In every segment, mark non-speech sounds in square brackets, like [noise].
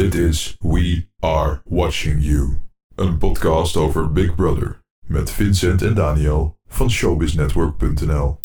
Dit is We Are Watching You, een podcast over Big Brother met Vincent en Daniel van showbiznetwork.nl.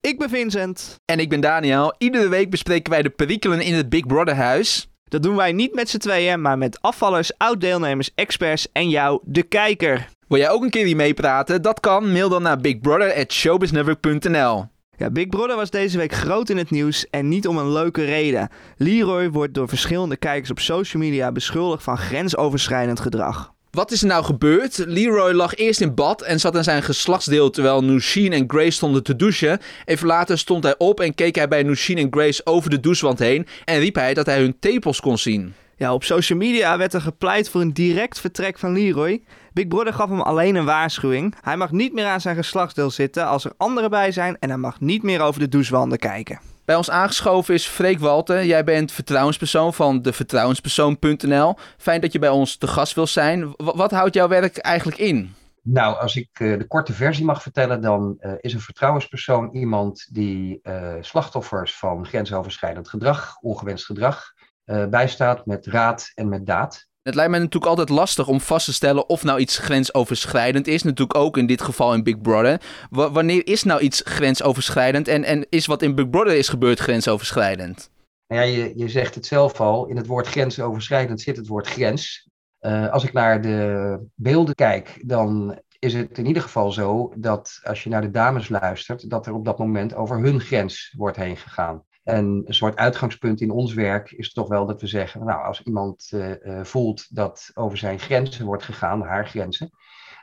Ik ben Vincent. En ik ben Daniel. Iedere week bespreken wij de perikelen in het Big Brother huis. Dat doen wij niet met z'n tweeën, maar met afvallers, oud-deelnemers, experts en jou, de kijker. Wil jij ook een keer hier meepraten? Dat kan. Mail dan naar bigbrother@showbiznetwork.nl. Ja, Big Brother was deze week groot in het nieuws en niet om een leuke reden. Leroy wordt door verschillende kijkers op social media beschuldigd van grensoverschrijdend gedrag. Wat is er nou gebeurd? Leroy lag eerst in bad en zat aan zijn geslachtsdeel terwijl Nusheen en Grace stonden te douchen. Even later stond hij op en keek hij bij Nusheen en Grace over de douchewand heen en riep hij dat hij hun tepels kon zien. Ja, op social media werd er gepleit voor een direct vertrek van Leroy. Big Brother gaf hem alleen een waarschuwing. Hij mag niet meer aan zijn geslachtsdeel zitten als er anderen bij zijn en hij mag niet meer over de douchewanden kijken. Bij ons aangeschoven is Freek Walter. Jij bent vertrouwenspersoon van devertrouwenspersoon.nl. Fijn dat je bij ons te gast wil zijn. W- wat houdt jouw werk eigenlijk in? Nou, als ik eh, de korte versie mag vertellen, dan eh, is een vertrouwenspersoon iemand die eh, slachtoffers van grensoverschrijdend gedrag, ongewenst gedrag, eh, bijstaat met raad en met daad. Het lijkt mij natuurlijk altijd lastig om vast te stellen of nou iets grensoverschrijdend is. Natuurlijk ook in dit geval in Big Brother. Wa- wanneer is nou iets grensoverschrijdend en, en is wat in Big Brother is gebeurd grensoverschrijdend? Nou ja, je, je zegt het zelf al, in het woord grensoverschrijdend zit het woord grens. Eh, als ik naar de beelden kijk, dan is het in ieder geval zo dat als je naar de dames luistert, dat er op dat moment over hun grens wordt heen gegaan. En een soort uitgangspunt in ons werk is toch wel dat we zeggen, nou, als iemand eh, eh, voelt dat over zijn grenzen wordt gegaan, haar grenzen,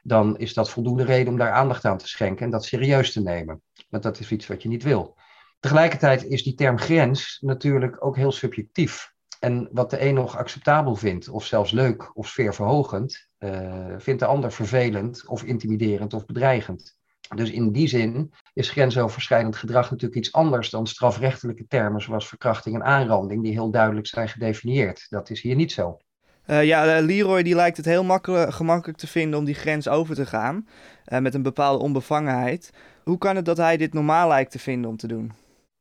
dan is dat voldoende reden om daar aandacht aan te schenken en dat serieus te nemen. Want dat is iets wat je niet wil. Tegelijkertijd is die term grens natuurlijk ook heel subjectief. En wat de een nog acceptabel vindt, of zelfs leuk of sfeerverhogend, eh, vindt de ander vervelend of intimiderend of bedreigend. Dus in die zin is grensoverschrijdend gedrag natuurlijk iets anders dan strafrechtelijke termen zoals verkrachting en aanranding, die heel duidelijk zijn gedefinieerd. Dat is hier niet zo. Eh, ja, eh, Leroy die lijkt het heel makkelijk, gemakkelijk te vinden om die grens over te gaan. eh, met een bepaalde onbevangenheid. Hoe kan het dat hij dit normaal lijkt te vinden om te doen?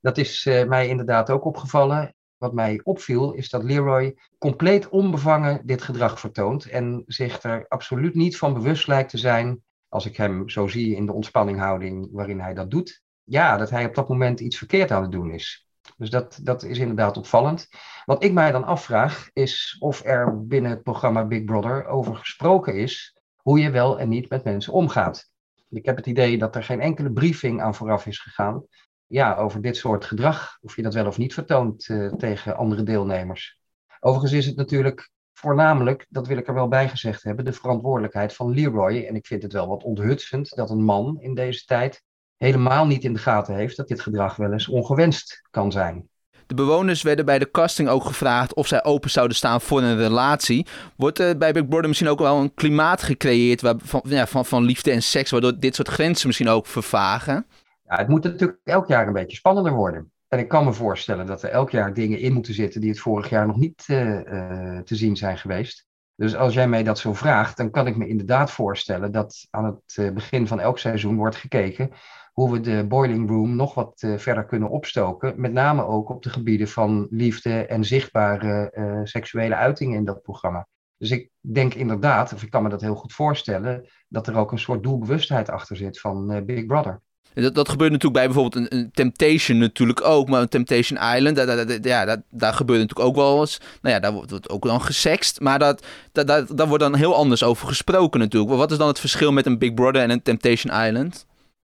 Dat is mij inderdaad ook opgevallen. Wat mij opviel is dat Leroy compleet onbevangen dit gedrag vertoont en zich er absoluut niet van bewust lijkt te zijn, als ik hem zo zie in de ontspanninghouding waarin hij dat doet, ja, dat hij op dat moment iets verkeerd aan het doen is. Dus dat, dat is inderdaad opvallend. Wat ik mij dan afvraag is of er binnen het programma Big Brother over gesproken is hoe je wel en niet met mensen omgaat. Ik heb het idee dat er geen enkele briefing aan vooraf is gegaan ja, over dit soort gedrag, of je dat wel of niet vertoont eh, tegen andere deelnemers. Overigens is het natuurlijk voornamelijk, dat wil ik er wel bij gezegd hebben, de verantwoordelijkheid van Leroy. En ik vind het wel wat onthutsend dat een man in deze tijd helemaal niet in de gaten heeft dat dit gedrag wel eens ongewenst kan zijn. De bewoners werden bij de casting ook gevraagd of zij open zouden staan voor een relatie. Wordt er bij Big Brother misschien ook wel een klimaat gecreëerd waar, van, ja, van, van liefde en seks, waardoor dit soort grenzen misschien ook vervagen? Ja, het moet natuurlijk elk jaar een beetje spannender worden. En ik kan me voorstellen dat er elk jaar dingen in moeten zitten die het vorig jaar nog niet uh, uh, te zien zijn geweest. Dus als jij mij dat zo vraagt, dan kan ik me inderdaad voorstellen dat aan het uh, begin van elk seizoen wordt gekeken hoe we de boiling room nog wat verder kunnen opstoken. Met name ook op de gebieden van liefde en zichtbare seksuele uitingen in dat programma. Dus ik denk inderdaad, of ik kan me dat heel goed voorstellen, dat er ook een soort doelbewustheid achter zit van Big Brother. Dat, dat gebeurt natuurlijk bij bijvoorbeeld een, Temptation natuurlijk ook, maar een Temptation Island, daar, ja, daar, daar gebeurt natuurlijk ook wel eens, nou ja, daar wordt ook dan gesext, maar dat, dat, daar wordt dan heel anders over gesproken natuurlijk. Wat is dan het verschil met een Big Brother en een Temptation Island?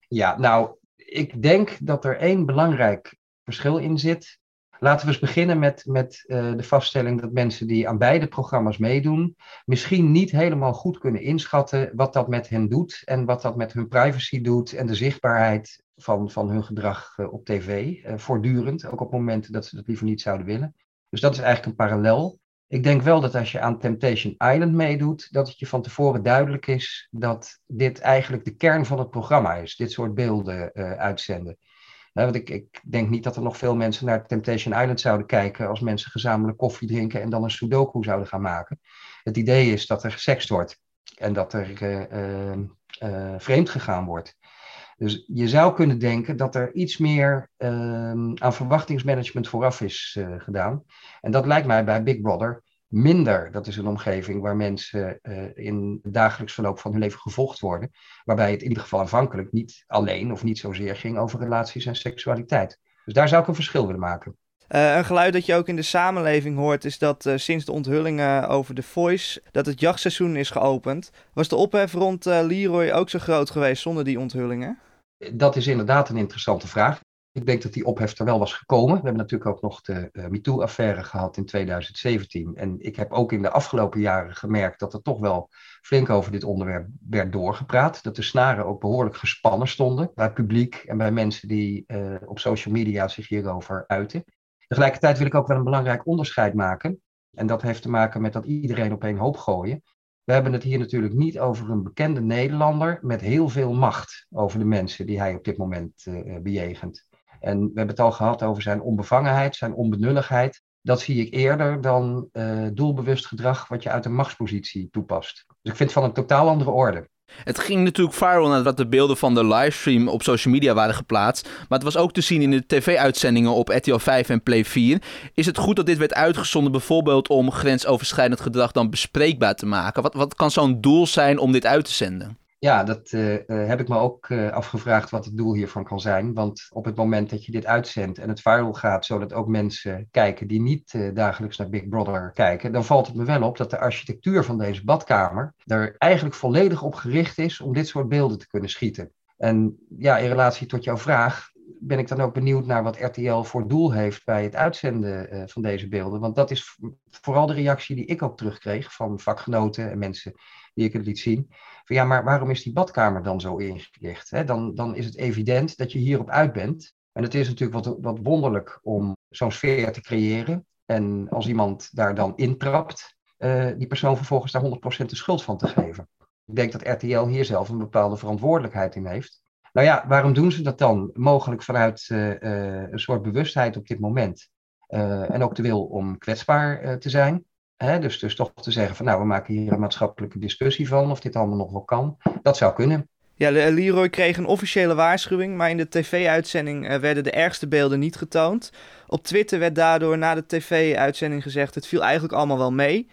Ja, nou, ik denk dat er één belangrijk verschil in zit. Laten we eens beginnen met, met uh, de vaststelling dat mensen die aan beide programma's meedoen, misschien niet helemaal goed kunnen inschatten wat dat met hen doet en wat dat met hun privacy doet en de zichtbaarheid van, van hun gedrag uh, op tv, uh, voortdurend, ook op momenten dat ze dat liever niet zouden willen. Dus dat is eigenlijk een parallel. Ik denk wel dat als je aan Temptation Island meedoet, dat het je van tevoren duidelijk is dat dit eigenlijk de kern van het programma is, dit soort beelden uitzenden. Want ik, ik, denk niet dat er nog veel mensen naar Temptation Island zouden kijken als mensen gezamenlijk koffie drinken en dan een sudoku zouden gaan maken. Het idee is dat er gesext wordt en dat er uh, uh, vreemd gegaan wordt. Dus je zou kunnen denken dat er iets meer uh, aan verwachtingsmanagement vooraf is gedaan. En dat lijkt mij bij Big Brother minder. Dat is een omgeving waar mensen uh, in het dagelijks verloop van hun leven gevolgd worden. Waarbij het in ieder geval aanvankelijk niet alleen of niet zozeer ging over relaties en seksualiteit. Dus daar zou ik een verschil willen maken. Uh, een geluid dat je ook in de samenleving hoort is dat uh, sinds de onthullingen over The Voice dat het jachtseizoen is geopend. Was de ophef rond Leroy ook zo groot geweest zonder die onthullingen? Dat is inderdaad een interessante vraag. Ik denk dat die ophef er wel was gekomen. We hebben natuurlijk ook nog de uh, MeToo-affaire gehad in 2017. En ik heb ook in de afgelopen jaren gemerkt dat er toch wel flink over dit onderwerp werd doorgepraat. Dat de snaren ook behoorlijk gespannen stonden bij het publiek en bij mensen die uh, op social media zich hierover uiten. Tegelijkertijd wil ik ook wel een belangrijk onderscheid maken. En dat heeft te maken met dat iedereen op één hoop gooien. We hebben het hier natuurlijk niet over een bekende Nederlander met heel veel macht over de mensen die hij op dit moment uh, bejegent. En we hebben het al gehad over zijn onbevangenheid, zijn onbenulligheid. Dat zie ik eerder dan uh, doelbewust gedrag wat je uit een machtspositie toepast. Dus ik vind het van een totaal andere orde. Het ging natuurlijk viral nadat de beelden van de livestream op social media waren geplaatst. Maar het was ook te zien in de tv-uitzendingen op RTL 5 en Play 4. Is het goed dat dit werd uitgezonden bijvoorbeeld om grensoverschrijdend gedrag dan bespreekbaar te maken? Wat, wat kan zo'n doel zijn om dit uit te zenden? Ja, dat uh, uh, heb ik me ook uh, afgevraagd wat het doel hiervan kan zijn. Want op het moment dat je dit uitzendt en het viral gaat, zodat ook mensen kijken die niet dagelijks naar Big Brother kijken, dan valt het me wel op dat de architectuur van deze badkamer er eigenlijk volledig op gericht is om dit soort beelden te kunnen schieten. En ja, in relatie tot jouw vraag ben ik dan ook benieuwd naar wat RTL voor doel heeft bij het uitzenden van deze beelden. Want dat is vooral de reactie die ik ook terugkreeg van vakgenoten en mensen die ik het liet zien. Van ja, maar waarom is die badkamer dan zo ingericht? Hè? Dan, dan is het evident dat je hierop uit bent. En het is natuurlijk wat, wat wonderlijk om zo'n sfeer te creëren. En als iemand daar dan intrapt, uh, die persoon vervolgens daar 100% de schuld van te geven. Ik denk dat RTL hier zelf een bepaalde verantwoordelijkheid in heeft. Nou ja, waarom doen ze dat dan? Mogelijk vanuit uh, uh, een soort bewustheid op dit moment. en ook de wil om kwetsbaar te zijn. Hè, dus, dus toch te zeggen van nou, we maken hier een maatschappelijke discussie van of dit allemaal nog wel kan. Dat zou kunnen. Ja, Leroy kreeg een officiële waarschuwing, maar in de tv-uitzending werden de ergste beelden niet getoond. Op Twitter werd daardoor na de tv-uitzending gezegd, het viel eigenlijk allemaal wel mee.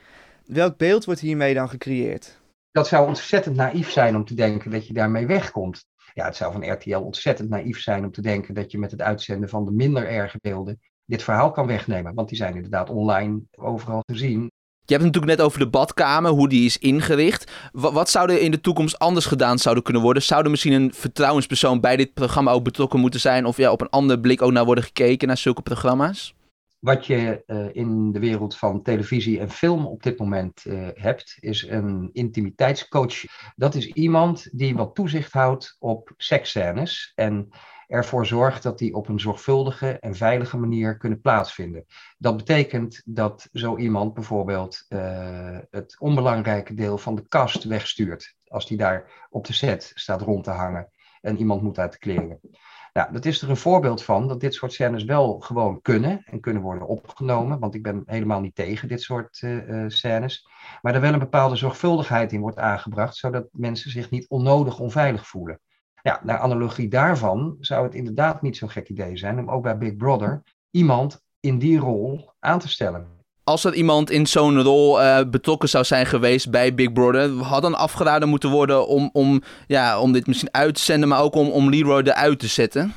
Welk beeld wordt hiermee dan gecreëerd? Dat zou ontzettend naïef zijn om te denken dat je daarmee wegkomt. Ja, het zou van RTL ontzettend naïef zijn om te denken dat je met het uitzenden van de minder erge beelden dit verhaal kan wegnemen. Want die zijn inderdaad online overal te zien. Je hebt het natuurlijk net over de badkamer, hoe die is ingericht. Wat, wat zou er in de toekomst anders gedaan zouden kunnen worden? Zou er misschien een vertrouwenspersoon bij dit programma ook betrokken moeten zijn? Of ja, op een andere blik ook naar worden gekeken, naar zulke programma's? Wat je uh, in de wereld van televisie en film op dit moment uh, hebt, is een intimiteitscoach. Dat is iemand die wat toezicht houdt op seksscènes. En ervoor zorgt dat die op een zorgvuldige en veilige manier kunnen plaatsvinden. Dat betekent dat zo iemand bijvoorbeeld uh, het onbelangrijke deel van de kast wegstuurt. Als die daar op de set staat rond te hangen en iemand moet uit de kleren. Nou, dat is er een voorbeeld van dat dit soort scènes wel gewoon kunnen en kunnen worden opgenomen. Want ik ben helemaal niet tegen dit soort uh, scènes. Maar er wel een bepaalde zorgvuldigheid in wordt aangebracht, zodat mensen zich niet onnodig onveilig voelen. Ja, naar analogie daarvan zou het inderdaad niet zo'n gek idee zijn om ook bij Big Brother iemand in die rol aan te stellen. Als er iemand in zo'n rol uh, betrokken zou zijn geweest bij Big Brother, had dan afgeraden moeten worden om, om, ja, om dit misschien uit te zenden, maar ook om, om Leroy eruit te zetten?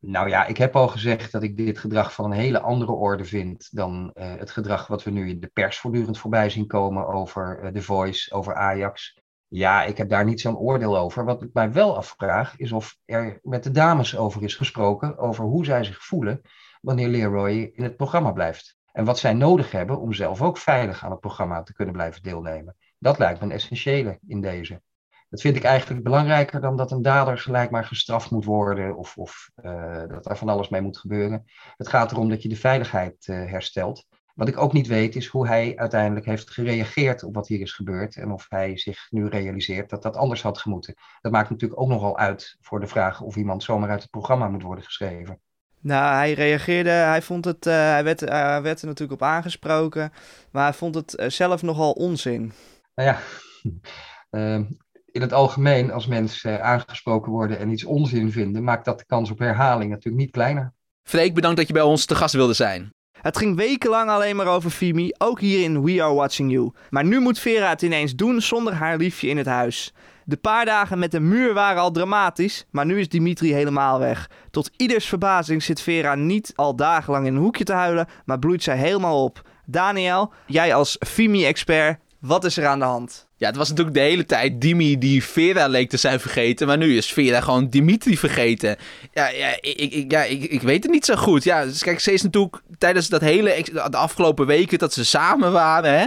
Nou ja, ik heb al gezegd dat ik dit gedrag van een hele andere orde vind dan uh, het gedrag wat we nu in de pers voortdurend voorbij zien komen over uh, The Voice, over Ajax. Ja, ik heb daar niet zo'n oordeel over. Wat ik mij wel afvraag is of er met de dames over is gesproken, over hoe zij zich voelen wanneer Leroy in het programma blijft. En wat zij nodig hebben om zelf ook veilig aan het programma te kunnen blijven deelnemen. Dat lijkt me een essentiële in deze. Dat vind ik eigenlijk belangrijker dan dat een dader gelijk maar gestraft moet worden of, of uh, dat er van alles mee moet gebeuren. Het gaat erom dat je de veiligheid uh, herstelt. Wat ik ook niet weet is hoe hij uiteindelijk heeft gereageerd op wat hier is gebeurd. En of hij zich nu realiseert dat dat anders had gemoeten. Dat maakt natuurlijk ook nogal uit voor de vraag of iemand zomaar uit het programma moet worden geschreven. Nou, hij reageerde, hij vond het, uh, hij, werd, uh, werd er natuurlijk op aangesproken, maar hij vond het uh, zelf nogal onzin. Nou ja, [laughs] ehm, in het algemeen, als mensen aangesproken worden en iets onzin vinden, maakt dat de kans op herhaling natuurlijk niet kleiner. Freek, bedankt dat je bij ons te gast wilde zijn. Het ging wekenlang alleen maar over Fimi, ook hier in We Are Watching You. Maar nu moet Vera het ineens doen zonder haar liefje in het huis. De paar dagen met de muur waren al dramatisch, maar nu is Dimitri helemaal weg. Tot ieders verbazing zit Vera niet al dagenlang in een hoekje te huilen, maar bloeit zij helemaal op. Daniel, jij als Fimi-expert, wat is er aan de hand? Ja, het was natuurlijk de hele tijd Dimi die Vera leek te zijn vergeten. Maar nu is Vera gewoon Dimitri vergeten. Ja, ja, ik, ik, ja ik, ik weet het niet zo goed. Ja, dus kijk, ze is natuurlijk tijdens dat hele, de afgelopen weken dat ze samen waren, hè,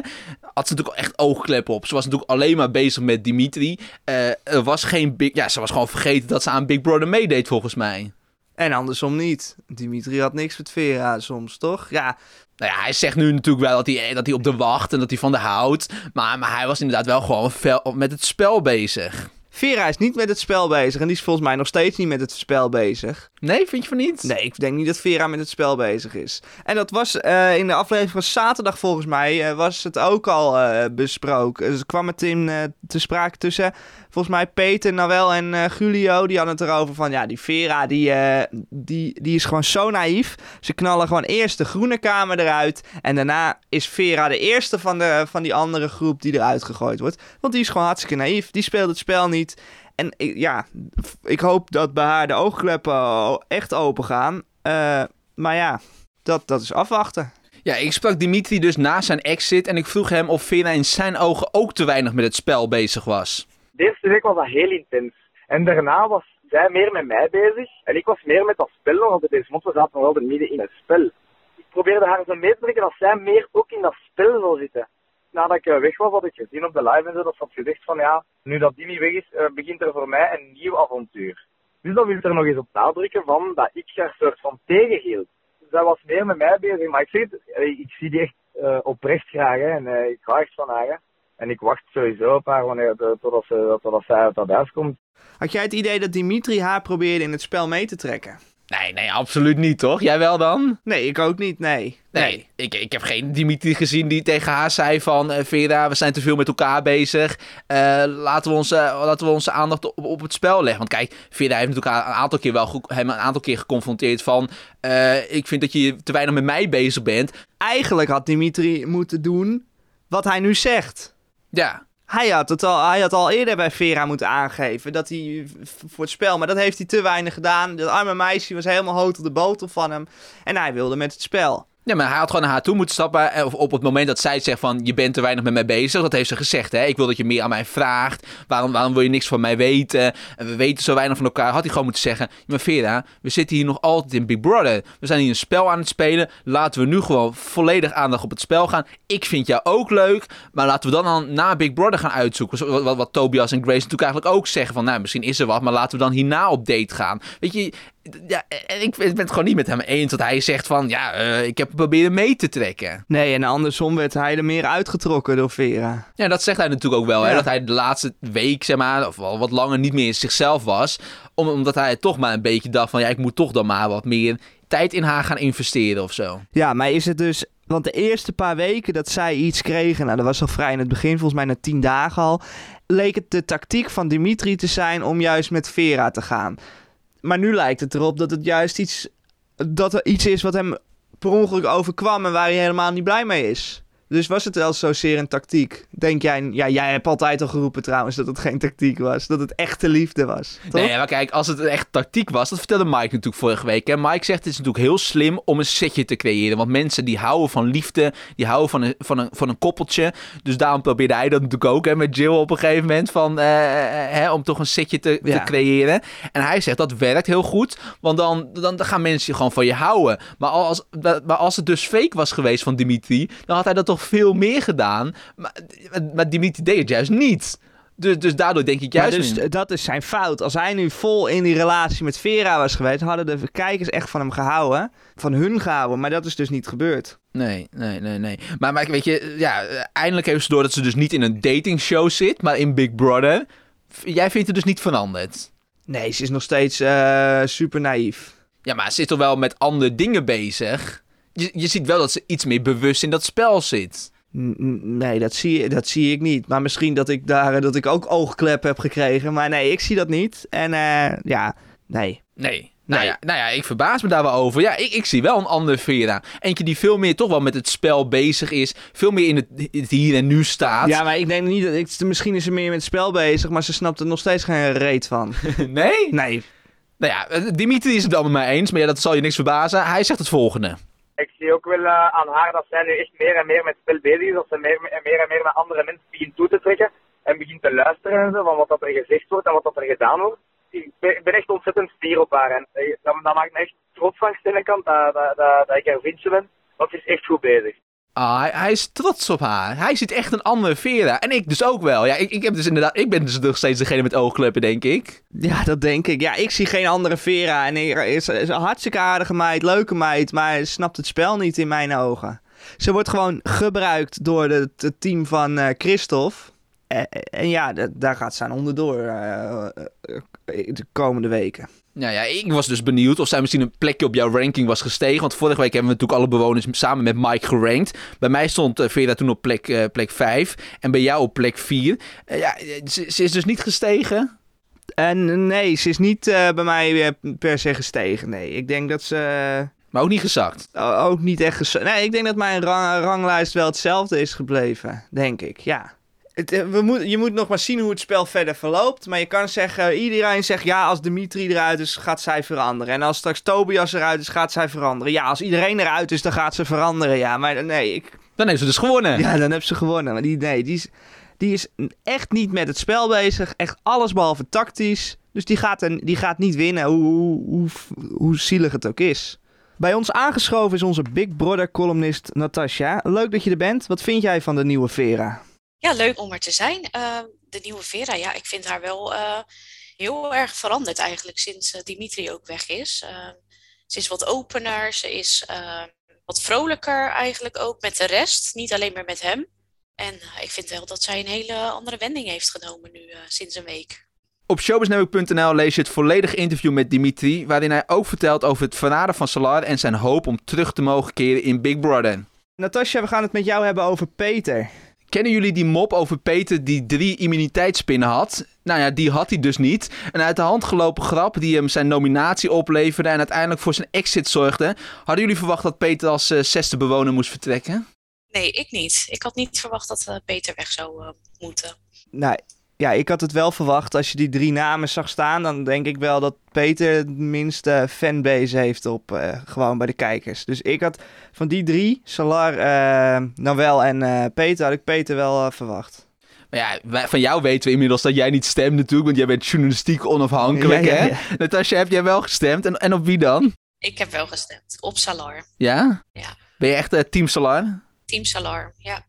had ze natuurlijk echt oogkleppen op. Ze was natuurlijk alleen maar bezig met Dimitri. Uh, er was geen big, ja, ze was gewoon vergeten dat ze aan Big Brother meedeed volgens mij. En andersom niet. Dimitri had niks met Vera soms, toch? Ja, nou ja, hij zegt nu natuurlijk wel dat hij, dat hij op de wacht en dat hij van de houdt. Maar, maar hij was inderdaad wel gewoon met het spel bezig. Vera is niet met het spel bezig en die is volgens mij nog steeds niet met het spel bezig. Nee, vind je van niet? Nee, ik denk niet dat Vera met het spel bezig is. En dat was uh, in de aflevering van zaterdag volgens mij, uh, was het ook al uh, besproken. Dus kwam het in te sprake tussen, volgens mij Peter, Nawel en Julio. Die hadden het erover van, ja, die Vera, die, die, die is gewoon zo naïef. Ze knallen gewoon eerst de groene kamer eruit. En daarna is Vera de eerste van, de, van die andere groep die eruit gegooid wordt. Want die is gewoon hartstikke naïef. Die speelt het spel niet. En ja, ik hoop dat bij haar de oogkleppen echt open gaan. Uh, maar ja, dat, dat is afwachten. Ja, ik sprak Dimitri dus na zijn exit en ik vroeg hem of Vera in zijn ogen ook te weinig met het spel bezig was. De eerste week was dat heel intens. En daarna was zij meer met mij bezig en ik was meer met dat spel nog, want deze motten zaten nog wel midden in het spel. Ik probeerde haar zo mee te trekken dat zij meer ook in dat spel zou zitten nadat ik eh, weg was, had ik gezien op de live en zo, dat ze had gezegd van ja, nu dat Dimi weg is, uh, begint er voor mij een nieuw avontuur. Dus dan wil ik er nog eens op nadrukken van dat ik haar soort van tegenhield. Zij was meer met mij bezig, maar ik, het, eh, ik zie die echt oprecht graag en ik ga echt van haar. En ik wacht sowieso op haar wanneer, totdat, ze, totdat zij uit dat huis komt. Had jij het idee dat Dimitri haar probeerde in het spel mee te trekken? Nee, nee, absoluut niet, toch? Jij wel dan? Nee, ik ook niet, nee. Nee, Ik, ik heb geen Dimitri gezien die tegen haar zei van... Uh, Vera, we zijn te veel met elkaar bezig. Uh, laten, we onze, laten we onze aandacht op, op het spel leggen. Want kijk, Vera heeft natuurlijk een aantal keer wel hem een aantal keer geconfronteerd van... Uh, ik vind dat je te weinig met mij bezig bent. Eigenlijk had Dimitri moeten doen wat hij nu zegt. Ja, hij had, het al, hij had al eerder bij Vera moeten aangeven dat hij voor het spel, maar dat heeft hij te weinig gedaan. Dat arme meisje was helemaal hoog op de botel van hem en hij wilde met het spel. Ja, maar hij had gewoon naar haar toe moeten stappen. Eh, of op het moment dat zij zegt van, je bent te weinig met mij bezig. Dat heeft ze gezegd, hè. Ik wil dat je meer aan mij vraagt. Waarom, waarom wil je niks van mij weten? En we weten zo weinig van elkaar. Had hij gewoon moeten zeggen, maar Vera, we zitten hier nog altijd in Big Brother. We zijn hier een spel aan het spelen. Laten we nu gewoon volledig aandacht op het spel gaan. Ik vind jou ook leuk. Maar laten we dan, dan na Big Brother gaan uitzoeken. Wat, wat, wat Tobias en Grace natuurlijk eigenlijk ook zeggen. Van, nou, misschien is er wat, maar laten we dan hierna op date gaan. Weet je, ja, en ik ben het gewoon niet met hem eens dat hij zegt van, ja, uh, ik heb proberen mee te trekken. Nee, en andersom werd hij er meer uitgetrokken door Vera. Ja, dat zegt hij natuurlijk ook wel, hè, dat hij de laatste week, zeg maar, of wel wat langer niet meer zichzelf was. omdat hij toch maar een beetje dacht van, ja, ik moet toch dan maar wat meer tijd in haar gaan investeren of zo. Ja, maar is het dus want de eerste paar weken dat zij iets kregen, nou dat was al vrij in het begin, volgens mij na tien dagen al, leek het de tactiek van Dimitri te zijn om juist met Vera te gaan. Maar nu lijkt het erop dat het juist iets, dat er iets is wat hem per ongeluk overkwam en waar hij helemaal niet blij mee is. Dus was het wel zozeer een tactiek? Denk jij, ja, jij hebt altijd al geroepen trouwens dat het geen tactiek was. Dat het echte liefde was. Toch? Nee, maar kijk, als het echt tactiek was, dat vertelde Mike natuurlijk vorige week. En Mike zegt het is natuurlijk heel slim om een setje te creëren. Want mensen die houden van liefde, die houden van een, van een, van een koppeltje. Dus daarom probeerde hij dat natuurlijk ook hè, met Jill op een gegeven moment. Van, uh, hè, om toch een setje te, te, creëren. En hij zegt dat werkt heel goed. Want dan, dan, dan gaan mensen gewoon van je houden. Maar als, maar als het dus fake was geweest van Dimitri, dan had hij dat toch veel meer gedaan. Maar, maar Dimitri deed het juist niet. Dus, dus daardoor denk ik juist. dus dat is zijn fout. Als hij nu vol in die relatie met Vera was geweest, hadden de kijkers echt van hem gehouden. Van hun gehouden. Maar dat is dus niet gebeurd. Nee, nee, nee, nee. Maar, maar weet je, ja, eindelijk heeft ze door dat ze dus niet in een datingshow zit, maar in Big Brother. Jij vindt het dus niet veranderd? Nee, ze is nog steeds uh, super naïef. Ja, maar ze zit toch wel met andere dingen bezig? Je, je ziet wel dat ze iets meer bewust in dat spel zit. Nee, dat zie, dat zie ik niet. Maar misschien dat ik daar dat ik ook oogklep heb gekregen. Maar nee, ik zie dat niet. En uh, ja, nee. Nee. Nou, ja, nou ja, ik verbaas me daar wel over. Ja, ik, ik zie wel een andere Vera. Eentje die veel meer toch wel met het spel bezig is. Veel meer in het, het hier en nu staat. Ja, maar ik denk niet dat... Ik, misschien is ze meer met het spel bezig, maar ze snapt er nog steeds geen reet van. [laughs] nee? Nee. Nou ja, eh, Dimitri is het dan met mij eens, maar ja, dat zal je niks verbazen. Hij zegt het volgende. Ik zie ook wel eh, aan haar dat zij nu echt meer en meer met spel bezig is. Dat ze meer, en meer en meer naar andere mensen begint toe te trekken. En begint te luisteren en zo, van wat dat er gezegd wordt en wat dat er gedaan wordt. Ik ben, echt ontzettend fier op haar. En eh, dat, dat maakt me echt trots van de kant dat, dat, dat, dat ik haar vriendje ben. Want ze is echt goed bezig. Ah, hij, hij is trots op haar. Hij ziet echt een andere Vera. En ik dus ook wel. Ja, ik, ik, heb dus inderdaad, ik ben dus nog steeds degene met oogkleppen, denk ik. Ja, dat denk ik. Ja, ik zie geen andere Vera. En er is, een hartstikke aardige meid, leuke meid, maar ze snapt het spel niet in mijn ogen. Ze wordt gewoon gebruikt door het team van eh Christophe. En, en ja, daar gaat ze aan onderdoor eh, eh, de komende weken. Nou ja, ik was dus benieuwd of zij misschien een plekje op jouw ranking was gestegen. Want vorige week hebben we natuurlijk alle bewoners samen met Mike gerankt. Bij mij stond eh, Vera toen op plek, eh, plek 5 en bij jou op plek 4. Eh, ja, ze, ze is dus niet gestegen. En nee, ze is niet bij mij per se gestegen. Nee, ik denk dat ze Maar ook niet gezakt. o- ook niet echt... ges- Nee, ik denk dat mijn rang- ranglijst wel hetzelfde is gebleven. Denk ik, ja. Het, eh, we moet, je moet nog maar zien hoe het spel verder verloopt. Maar je kan zeggen, iedereen zegt ja, als Dimitri eruit is, gaat zij veranderen. En als straks Tobias eruit is, gaat zij veranderen. Ja, als iedereen eruit is, dan gaat ze veranderen. Ja, maar nee, ik, Dan heeft ze dus gewonnen. ja dan heb ze gewonnen. Maar die, nee, die is, die is echt niet met het spel bezig. Echt alles behalve tactisch. Dus die gaat, er, die gaat niet winnen, hoe, hoe, hoe, hoe zielig het ook is. Bij ons aangeschoven is onze Big Brother columnist Natasja. Leuk dat je er bent. Wat vind jij van de nieuwe Vera? Ja, leuk om er te zijn. Eh, de nieuwe Vera, ja, ik vind haar wel eh, heel erg veranderd eigenlijk sinds eh, Dimitri ook weg is. Eh, ze is wat opener, ze is eh, wat vrolijker eigenlijk ook met de rest, niet alleen maar met hem. En eh, ik vind wel dat zij een hele andere wending heeft genomen nu eh, sinds een week. Op showbiznetwork.nl lees je het volledige interview met Dimitri, waarin hij ook vertelt over het verraden van Salar en zijn hoop om terug te mogen keren in Big Brother. Natasja, we gaan het met jou hebben over Peter. Kennen jullie die mop over Peter die drie immuniteitspinnen had? Nou ja, die had hij dus niet. Een uit de hand gelopen grap die hem zijn nominatie opleverde en uiteindelijk voor zijn exit zorgde. Hadden jullie verwacht dat Peter als eh, zesde bewoner moest vertrekken? Nee, ik niet. Ik had niet verwacht dat eh, Peter weg zou eh, moeten. Nou, ja, ik had het wel verwacht. Als je die drie namen zag staan, dan denk ik wel dat Peter het minste fanbase heeft op eh, gewoon bij de kijkers. Dus ik had van die drie, Salar, eh Nawel en eh, Peter, had ik Peter wel verwacht. Maar ja, wij- van jou weten we inmiddels dat jij niet stemt natuurlijk, want jij bent journalistiek onafhankelijk, Ja, ja, hè? ja. Natasja, heb jij wel gestemd? En, en op wie dan? Ik heb wel gestemd op Salar. Ja? Ja. Ben je echt team Salar? Team Salar, ja.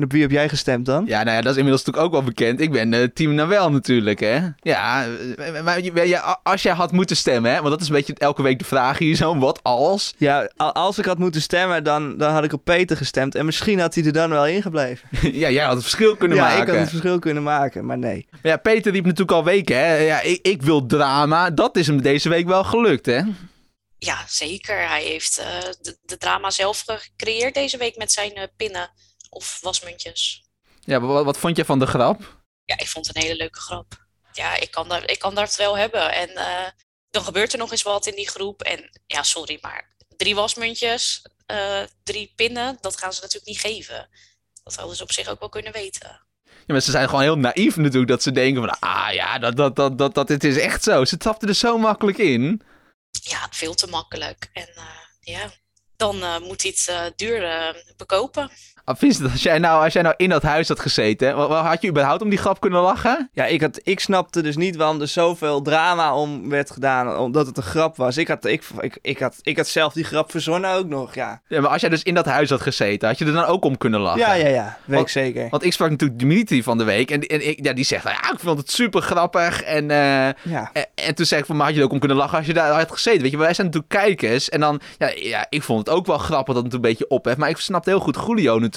En op wie heb jij gestemd dan? Ja, nou ja, dat is inmiddels natuurlijk ook wel bekend. Ik ben eh, team Nawel natuurlijk, hè? Ja, eh, maar je- je- als jij had moeten stemmen, hè? Want dat is een beetje elke week de vraag hier zo. Wat als? Ja, als ik had moeten stemmen, dan, dan had ik op Peter gestemd. En misschien had hij er dan wel ingebleven. [laughs] ja, jij had het verschil kunnen ja, maken. ik had het verschil kunnen maken, maar nee. Maar ja, Peter riep natuurlijk al weken, hè? Ja, ik, ik wil drama. Dat is hem deze week wel gelukt, hè? Ja, zeker. Hij heeft eh, de, de drama zelf gecreëerd deze week met zijn eh, pinnen of wasmuntjes. Ja, wat, wat vond jij van de grap? Ja, ik vond het een hele leuke grap. Ja, ik kan, daar, ik kan dat wel hebben. En eh, dan gebeurt er nog eens wat in die groep. En ja, sorry, maar drie wasmuntjes, eh, drie pinnen, dat gaan ze natuurlijk niet geven. Dat hadden ze op zich ook wel kunnen weten. Ja, maar ze zijn gewoon heel naïef natuurlijk. Dat ze denken van, ah ja, dat, dat, dat, dat, dat, het is echt zo. Ze trapten er zo makkelijk in. Ja, veel te makkelijk. En eh, ja, dan moet hij het eh, duur bekopen. Vincent, als jij, nou, als jij nou in dat huis had gezeten, had je überhaupt om die grap kunnen lachen? Ja, ik, had, ik snapte dus niet waarom er zoveel drama om werd gedaan, omdat het een grap was. Ik had, ik, ik, ik had, ik had zelf die grap verzonnen ook nog, ja. Ja, maar als jij dus in dat huis had gezeten, had je er dan ook om kunnen lachen? Ja, ja, ja, weet ik zeker. Want ik sprak natuurlijk Dimitri van de week en, en ik, ja, die zegt, nou ja, ik vond het super grappig. En, eh, Ja. en, en toen zei ik van, maar had je er ook om kunnen lachen als je daar had gezeten? Weet je, wij zijn natuurlijk kijkers. En dan, ja, ja ik vond het ook wel grappig dat het een beetje opheft. Maar ik snapte heel goed Julio natuurlijk,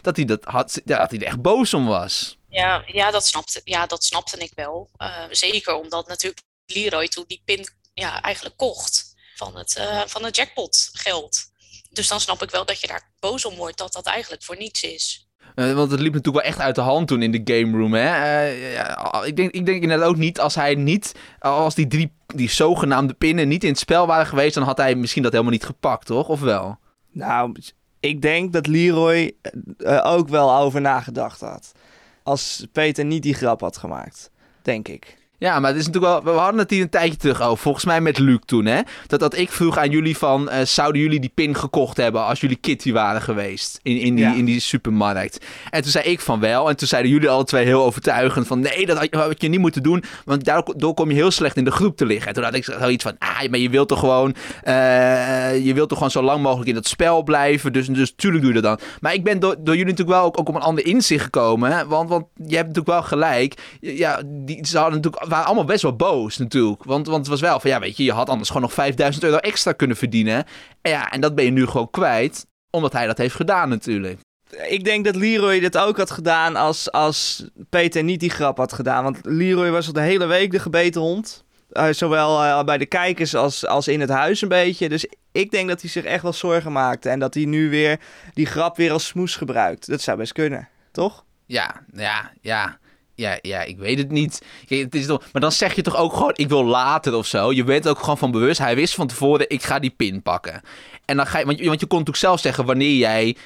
dat hij, dat had, ja, dat hij er echt boos om was. Ja, ja, dat, snapte, ja dat snapte ik wel. Eh, zeker omdat natuurlijk Leroy toen die pin ja, eigenlijk kocht van het, eh, van het jackpot geld. Dus dan snap ik wel dat je daar boos om wordt dat dat eigenlijk voor niets is. Eh, want het liep natuurlijk wel echt uit de hand toen in de game room. Hè? Eh, ja, ik, denk, ik denk inderdaad ook niet als hij niet, als die drie, die zogenaamde pinnen niet in het spel waren geweest, dan had hij misschien dat helemaal niet gepakt, toch? Of wel? Nou, ik denk dat Leroy er ook wel over nagedacht had. Als Peter niet die grap had gemaakt, denk ik. Ja, maar het is natuurlijk wel. We hadden het hier een tijdje terug over. Volgens mij met Luc toen, hè? Dat, dat ik vroeg aan jullie van. Uh, zouden jullie die pin gekocht hebben als jullie Kitty waren geweest? In, in, die, in die supermarkt. En toen zei ik van wel. En toen zeiden jullie alle twee heel overtuigend van. Nee, dat had je niet moeten doen. Want daardoor kom je heel slecht in de groep te liggen. En toen had ik zoiets van. Ah, maar je wilt toch gewoon. Uh, je wilt toch gewoon zo lang mogelijk in dat spel blijven. Dus, dus tuurlijk doe je dat dan. Maar ik ben door, door jullie natuurlijk wel ook, ook op een ander inzicht gekomen. Hè? Want, want je hebt natuurlijk wel gelijk. Ja, die, ze hadden natuurlijk waren allemaal best wel boos natuurlijk. Want, want het was wel van, ja weet je, je had anders gewoon nog 5000 euro extra kunnen verdienen. En ja, en dat ben je nu gewoon kwijt, omdat hij dat heeft gedaan natuurlijk. Ik denk dat Leroy dit ook had gedaan als, als Peter niet die grap had gedaan. Want Leroy was al de hele week de gebeten hond. Uh, zowel uh, bij de kijkers als, als in het huis een beetje. Dus ik denk dat hij zich echt wel zorgen maakte. En dat hij nu weer die grap weer als smoes gebruikt. Dat zou best kunnen, toch? Ja, ja, ja. Ja, ja, ik weet het niet. het is toch, maar dan zeg je toch ook gewoon, ik wil later of zo. Je bent ook gewoon van bewust. Hij wist van tevoren, ik ga die pin pakken. En dan ga je, want, want je kon natuurlijk zelf zeggen wanneer jij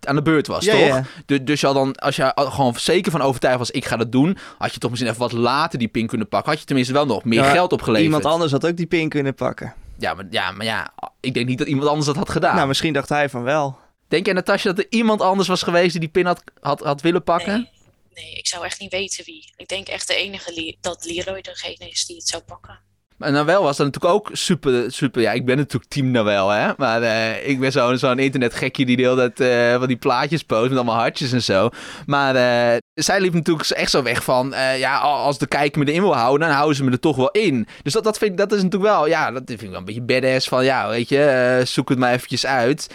aan de beurt was, toch? Ja. Dus, dus je dan, als je gewoon zeker van overtuigd was, ik ga dat doen, had je toch misschien even wat later die pin kunnen pakken. Had je tenminste wel nog meer geld opgeleverd. Iemand anders had ook die pin kunnen pakken. Ja maar, ja, maar ja, ik denk niet dat iemand anders dat had gedaan. Nou, misschien dacht hij van wel. Denk je, Natasja, dat er iemand anders was geweest die die pin had, had, had willen pakken? nee, ik zou echt niet weten wie. Ik denk echt de enige dat Leroy degene is die het zou pakken. Maar Nawel was dan natuurlijk ook super, super. Ja, ik ben natuurlijk team Nawel, hè. Maar uh, ik ben zo'n zo'n internetgekje die de hele tijd uh, van die plaatjes post met allemaal hartjes en zo. Maar uh, zij liep natuurlijk echt zo weg van, ja, als de kijker me erin wil houden, dan houden ze me er toch wel in. Dus dat, dat, vind, dat is natuurlijk wel, ja, dat vind ik wel een beetje badass van, ja, weet je, zoek het maar eventjes uit.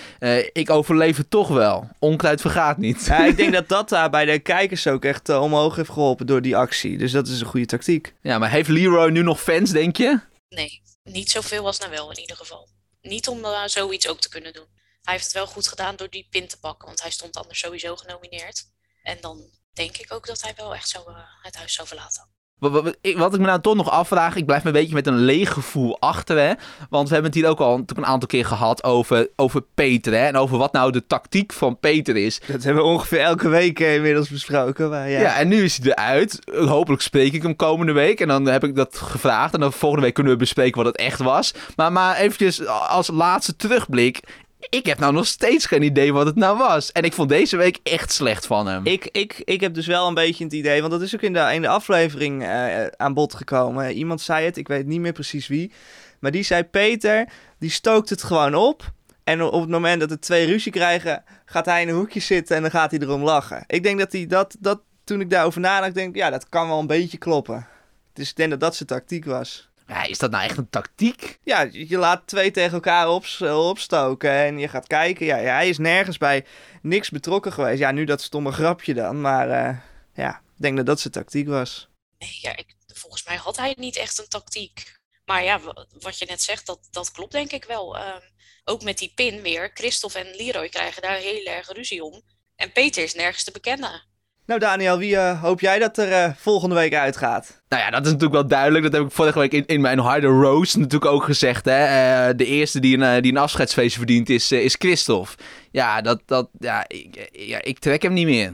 ik overleef het toch wel. Onkruid vergaat niet. Ja, ik [laughs] denk dat dat daar bij de kijkers ook echt omhoog heeft geholpen door die actie. Dus dat is een goede tactiek. Ja, maar heeft Leroy nu nog fans, denk je? Nee, niet zoveel als nou wel in ieder geval. Niet om uh, zoiets ook te kunnen doen. Hij heeft het wel goed gedaan door die pin te pakken, want hij stond anders sowieso genomineerd. En dan denk ik ook dat hij wel echt zo uh, het huis zou verlaten. Wat, wat, ik me nou toch nog afvraag, ik blijf me een beetje met een leeg gevoel achter. Hè? Want we hebben het hier ook al een aantal keer gehad over, over Peter. Hè? En over wat nou de tactiek van Peter is. Dat hebben we ongeveer elke week eh, inmiddels besproken. Maar ja. ja, en nu is hij eruit. Hopelijk spreek ik hem komende week. En dan heb ik dat gevraagd. En dan volgende week kunnen we bespreken wat het echt was. Maar, maar eventjes als laatste terugblik ik heb nou nog steeds geen idee wat het nou was. En ik vond deze week echt slecht van hem. Ik, ik, ik heb dus wel een beetje het idee, want dat is ook in de, in de aflevering uh, aan bod gekomen. Iemand zei het, ik weet niet meer precies wie. Maar die zei, Peter, die stookt het gewoon op. En op het moment dat de twee ruzie krijgen, gaat hij in een hoekje zitten en dan gaat hij erom lachen. Ik denk dat hij dat, dat toen ik daarover nadacht, denk ja, dat kan wel een beetje kloppen. Dus ik denk dat dat zijn tactiek was. Ja, is dat nou echt een tactiek? Ja, je laat twee tegen elkaar op, opstoken en je gaat kijken. Ja, hij is nergens bij niks betrokken geweest. Ja, nu dat stomme grapje dan. Maar uh, ja, ik denk dat dat zijn tactiek was. Nee, ja, ik, volgens mij had hij niet echt een tactiek. Maar ja, wat je net zegt, dat, dat klopt denk ik wel. Uh, ook met die pin weer. Christophe en Leroy krijgen daar heel erg ruzie om. En Peter is nergens te bekennen. Nou Daniel, wie uh, hoop jij dat er uh, volgende week uitgaat? Nou ja, dat is natuurlijk wel duidelijk. Dat heb ik vorige week in, in mijn harde roast natuurlijk ook gezegd. Hè? Uh, de eerste die een, die een afscheidsfeestje verdient is, is Christophe. Ja, dat, dat, ja, ik, ja, ik trek hem niet meer.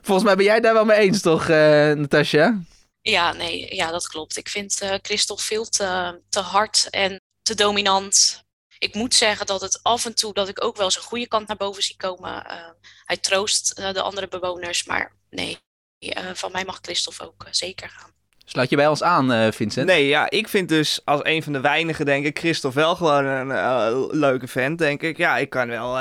Volgens mij ben jij daar wel mee eens, toch, Natasja? Ja, nee, ja, dat klopt. Ik vind Christophe veel te, te hard en te dominant ik moet zeggen dat het af en toe dat ik ook wel zijn goede kant naar boven zie komen. Uh, hij troost uh, de andere bewoners, maar nee, uh, van mij mag Christophe ook zeker gaan. Sluit je bij ons aan, Vincent? Nee, ja, ik vind dus als een van de weinigen, denk ik, Christophe wel gewoon een leuke vent, denk ik. Ja, ik kan wel,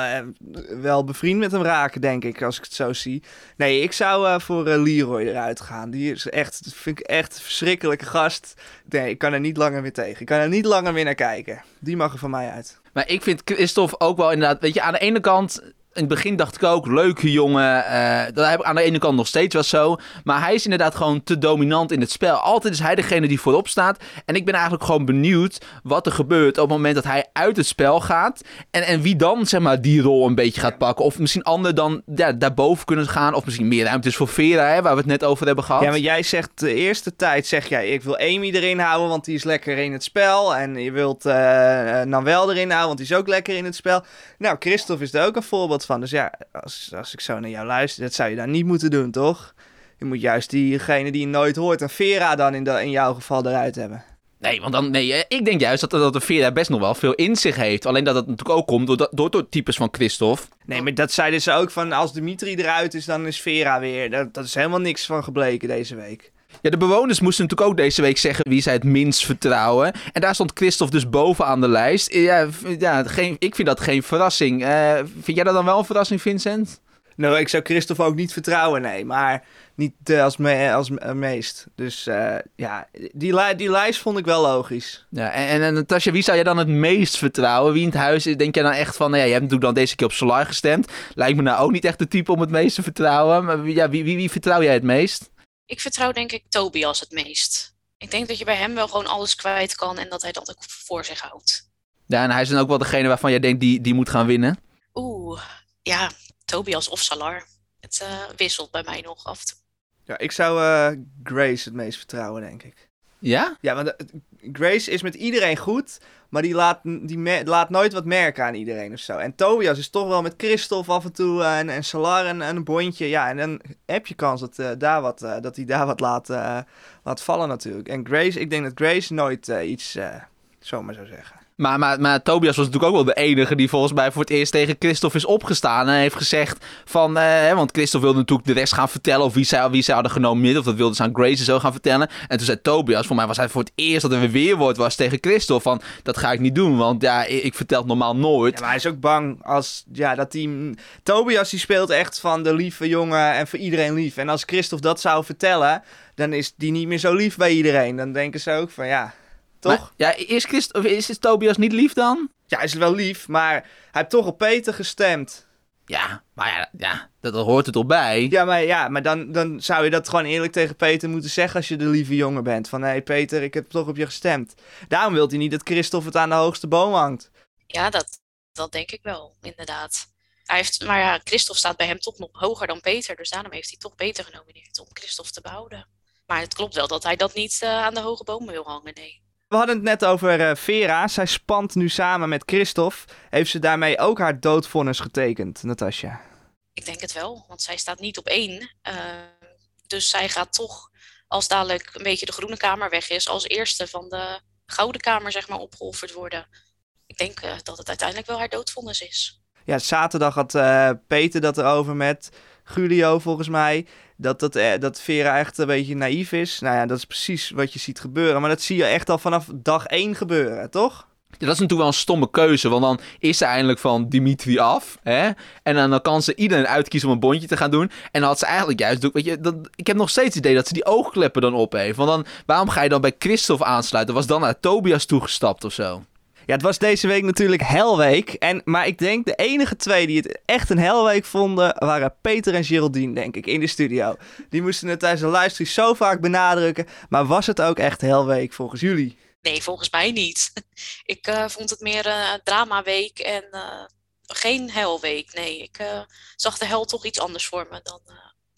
wel bevriend met hem raken, denk ik, als ik het zo zie. Nee, ik zou voor Leroy eruit gaan. Die is echt, vind ik echt een verschrikkelijke gast. Nee, ik kan er niet langer meer tegen. Ik kan er niet langer meer naar kijken. Die mag er van mij uit. Maar ik vind Christophe ook wel inderdaad, weet je, aan de ene kant in het begin dacht ik ook, leuke jongen. eh, dat heb ik aan de ene kant nog steeds wel zo. Maar hij is inderdaad gewoon te dominant in het spel. Altijd is hij degene die voorop staat. En ik ben eigenlijk gewoon benieuwd wat er gebeurt op het moment dat hij uit het spel gaat. En, en wie dan, zeg maar, die rol een beetje gaat pakken. Of misschien anderen dan ja, daarboven kunnen gaan. Of misschien meer ruimte is voor Vera, hè, waar we het net over hebben gehad. Ja, maar jij zegt de eerste tijd, zeg jij, ik wil Amy erin houden, want die is lekker in het spel. En je wilt eh Nawel erin houden, want die is ook lekker in het spel. Nou, Christophe is er ook een voorbeeld van. Dus ja, als, als ik zo naar jou luister, dat zou je dan niet moeten doen, toch? Je moet juist diegene die je nooit hoort, en Vera dan in, de, in jouw geval eruit hebben. Nee, want dan, nee, eh, ik denk juist dat, dat de Vera best nog wel veel in zich heeft. Alleen dat het natuurlijk ook komt door, dat- door, door types van Christophe. Nee, maar dat zeiden ze ook van als Dimitri eruit is, dan is Vera weer. Dat, dat is helemaal niks van gebleken deze week. Ja, de bewoners moesten natuurlijk ook deze week zeggen wie zij het minst vertrouwen. En daar stond Christophe dus bovenaan de lijst. Ja, ja geen, ik vind dat geen verrassing. Eh, vind jij dat dan wel een verrassing, Vincent? Nou, ik zou Christophe ook niet vertrouwen, nee. Maar niet eh, als, me als me- meest. Dus eh, ja, die, li- die lijst vond ik wel logisch. Ja, en, en, en Natasja, wie zou jij dan het meest vertrouwen? Wie in het huis is, denk jij dan echt van... Nou ja, je hebt natuurlijk dan deze keer op Solar gestemd. Lijkt me nou ook niet echt de type om het meest te vertrouwen. Maar ja, wie, wie, wie vertrouw jij het meest? Ik vertrouw denk ik Tobias het meest. Ik denk dat je bij hem wel gewoon alles kwijt kan en dat hij dat ook voor zich houdt. Ja, en hij is dan ook wel degene waarvan jij denkt die, die moet gaan winnen. Oeh, ja, Tobias of Salar. Het eh, wisselt bij mij nog af. Ja, ik zou eh, Grace het meest vertrouwen, denk ik. Ja? Ja, want eh, Grace is met iedereen goed, maar die laat, die laat nooit wat merken aan iedereen of zo. En Tobias is toch wel met Christophe af en toe eh, en, en Salar en, en een bondje. Ja, en dan heb je kans dat, eh, daar wat, eh, dat hij daar wat laat, laat vallen natuurlijk. En Grace, ik denk dat Grace nooit iets zomaar zou zeggen. Maar, maar, maar Tobias was natuurlijk ook wel de enige die volgens mij voor het eerst tegen Christophe is opgestaan. En heeft gezegd van, eh, want Christophe wilde natuurlijk de rest gaan vertellen. Of wie zij, wie zij hadden genomineerd. Of dat wilde ze aan Grace zo gaan vertellen. En toen zei Tobias, voor mij was hij voor het eerst dat er weer weerwoord was tegen Christophe. Van, dat ga ik niet doen, want ja, ik, vertel het normaal nooit. Maar hij is ook bang als, ja, dat team... Tobias die speelt echt van de lieve jongen en voor iedereen lief. En als Christophe dat zou vertellen, dan is die niet meer zo lief bij iedereen. Dan denken ze ook van, ja, toch? Maar, ja, is, Christ, of is, is Tobias niet lief dan? Ja, hij is wel lief, maar hij heeft toch op Peter gestemd. Ja, maar ja, ja dat, dat hoort er toch bij. Ja, maar, ja, maar dan, dan zou je dat gewoon eerlijk tegen Peter moeten zeggen als je de lieve jongen bent. Van, hé hey Peter, ik heb toch op je gestemd. Daarom wil hij niet dat Christophe het aan de hoogste boom hangt. Ja, dat, dat denk ik wel, inderdaad. Hij heeft, maar ja, Christophe staat bij hem toch nog hoger dan Peter. Dus daarom heeft hij toch Peter genomineerd om Christophe te behouden. Maar het klopt wel dat hij dat niet eh, aan de hoge boom wil hangen, nee. We hadden het net over eh, Vera. Zij spant nu samen met Christophe. Heeft ze daarmee ook haar doodvonnis getekend, Natasja? Ik denk het wel, want zij staat niet op één. Eh, dus zij gaat toch, als dadelijk een beetje de groene kamer weg is, als eerste van de gouden kamer, zeg maar, opgeofferd worden. Ik denk eh, dat het uiteindelijk wel haar doodvonnis is. Ja, zaterdag had Peter dat erover met Julio volgens mij. Dat, dat, eh, dat Vera echt een beetje naïef is. Nou ja, dat is precies wat je ziet gebeuren. Maar dat zie je echt al vanaf dag één gebeuren, toch? Ja, dat is natuurlijk wel een stomme keuze, want dan is ze eindelijk van Dimitri af. Hè? En dan, kan ze iedereen uitkiezen om een bondje te gaan doen. En dan had ze eigenlijk juist, weet je, dat, ik heb nog steeds het idee dat ze die oogkleppen dan op heeft. Want dan, waarom ga je dan bij Christophe aansluiten? Was dan naar Tobias toegestapt of zo? Ja, het was deze week natuurlijk helweek. En, maar ik denk de enige twee die het echt een helweek vonden... waren Peter en Geraldine, denk ik, in de studio. Die moesten het tijdens de livestream zo vaak benadrukken. Maar was het ook echt helweek volgens jullie? Nee, volgens mij niet. [laughs] Ik eh, vond het meer een dramaweek en eh, geen helweek. Nee, ik eh, zag de hel toch iets anders voor me dan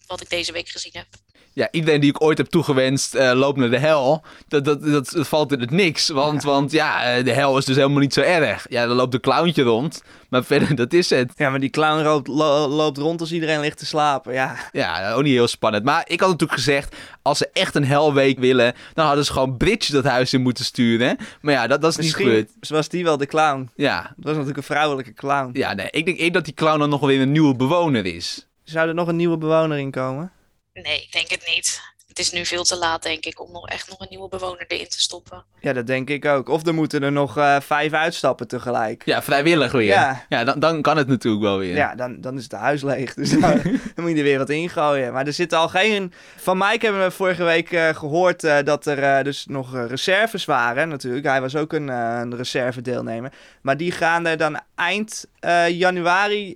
wat ik deze week gezien heb. Ja, iedereen die ik ooit heb toegewenst eh, loopt naar de hel. Dat, dat, dat, dat valt in het niks. Want ja. want ja, eh, de hel is dus helemaal niet zo erg. Ja, dan loopt een clowntje rond. Maar verder, dat is het. Ja, maar die clown loopt, lo- loopt rond als iedereen ligt te slapen, ja. Ja, ook niet heel spannend. Maar ik had natuurlijk gezegd, als ze echt een helweek willen, dan hadden ze gewoon Bridge dat huis in moeten sturen. Maar ja, dat, dat is niet gebeurd. Was die wel de clown. Ja. Dat was natuurlijk een vrouwelijke clown. Ja, nee, ik denk eerder dat die clown dan nog wel weer een nieuwe bewoner is. Zou er nog een nieuwe bewoner in komen? Nee, ik denk het niet. Het is nu veel te laat, denk ik, om nog echt nog een nieuwe bewoner erin te stoppen. Ja, dat denk ik ook. Of er moeten er nog eh, vijf uitstappen tegelijk. Ja, vrijwillig weer. Ja. Ja, dan, dan kan het natuurlijk wel weer. Ja, dan, dan is het huis leeg. Dus dan, [laughs] dan moet je er weer wat ingooien. Maar er zitten al geen... Van Mike hebben we vorige week eh, gehoord eh, dat er dus nog reserves waren natuurlijk. Hij was ook een, eh een reservedeelnemer. Maar die gaan er dan eind eh, januari...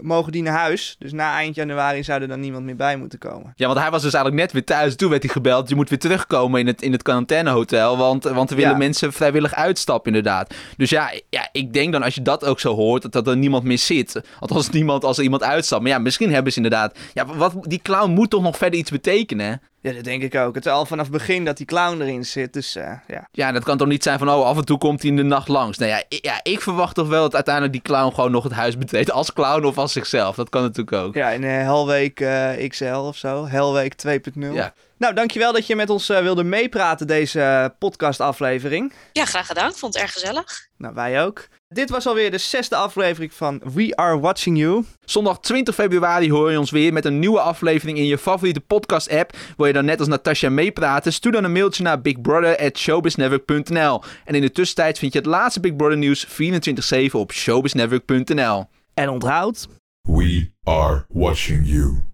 mogen die naar huis. Dus na eind januari zou er dan niemand meer bij moeten komen. Ja, want hij was dus eigenlijk net weer thuis. Toen werd hij gebeld. Je moet weer terugkomen in het, in het quarantainehotel. Want, want er willen Ja. mensen vrijwillig uitstappen, inderdaad. Dus ja, ja, ik denk dan als je dat ook zo hoort, dat, dat er niemand meer zit. Althans, niemand als er iemand uitstapt. Maar ja, misschien hebben ze inderdaad. Ja, wat, die clown moet toch nog verder iets betekenen, hè? Ja, dat denk ik ook. Het is al vanaf het begin dat die clown erin zit. Dus eh, ja. Ja, dat kan toch niet zijn van, oh, af en toe komt hij in de nacht langs. Nou ja, ik, ja, ik verwacht toch wel dat uiteindelijk die clown gewoon nog het huis betreedt. Als clown of als zichzelf. Dat kan natuurlijk ook. Ja, in eh, Helweek eh, XL of zo. Helweek 2.0. Ja. Nou, dankjewel dat je met ons wilde meepraten deze podcastaflevering. Ja, graag gedaan. Ik vond het erg gezellig. Nou, wij ook. Dit was alweer de zesde aflevering van We Are Watching You. Zondag 20 februari hoor je ons weer met een nieuwe aflevering in je favoriete podcast-app. Wil je dan net als Natasha meepraten? Stuur dan een mailtje naar bigbrother.showbiznetwork.nl. En in de tussentijd vind je het laatste Big Brother nieuws 24-7 op showbiznetwork.nl. En onthoud... We are watching you.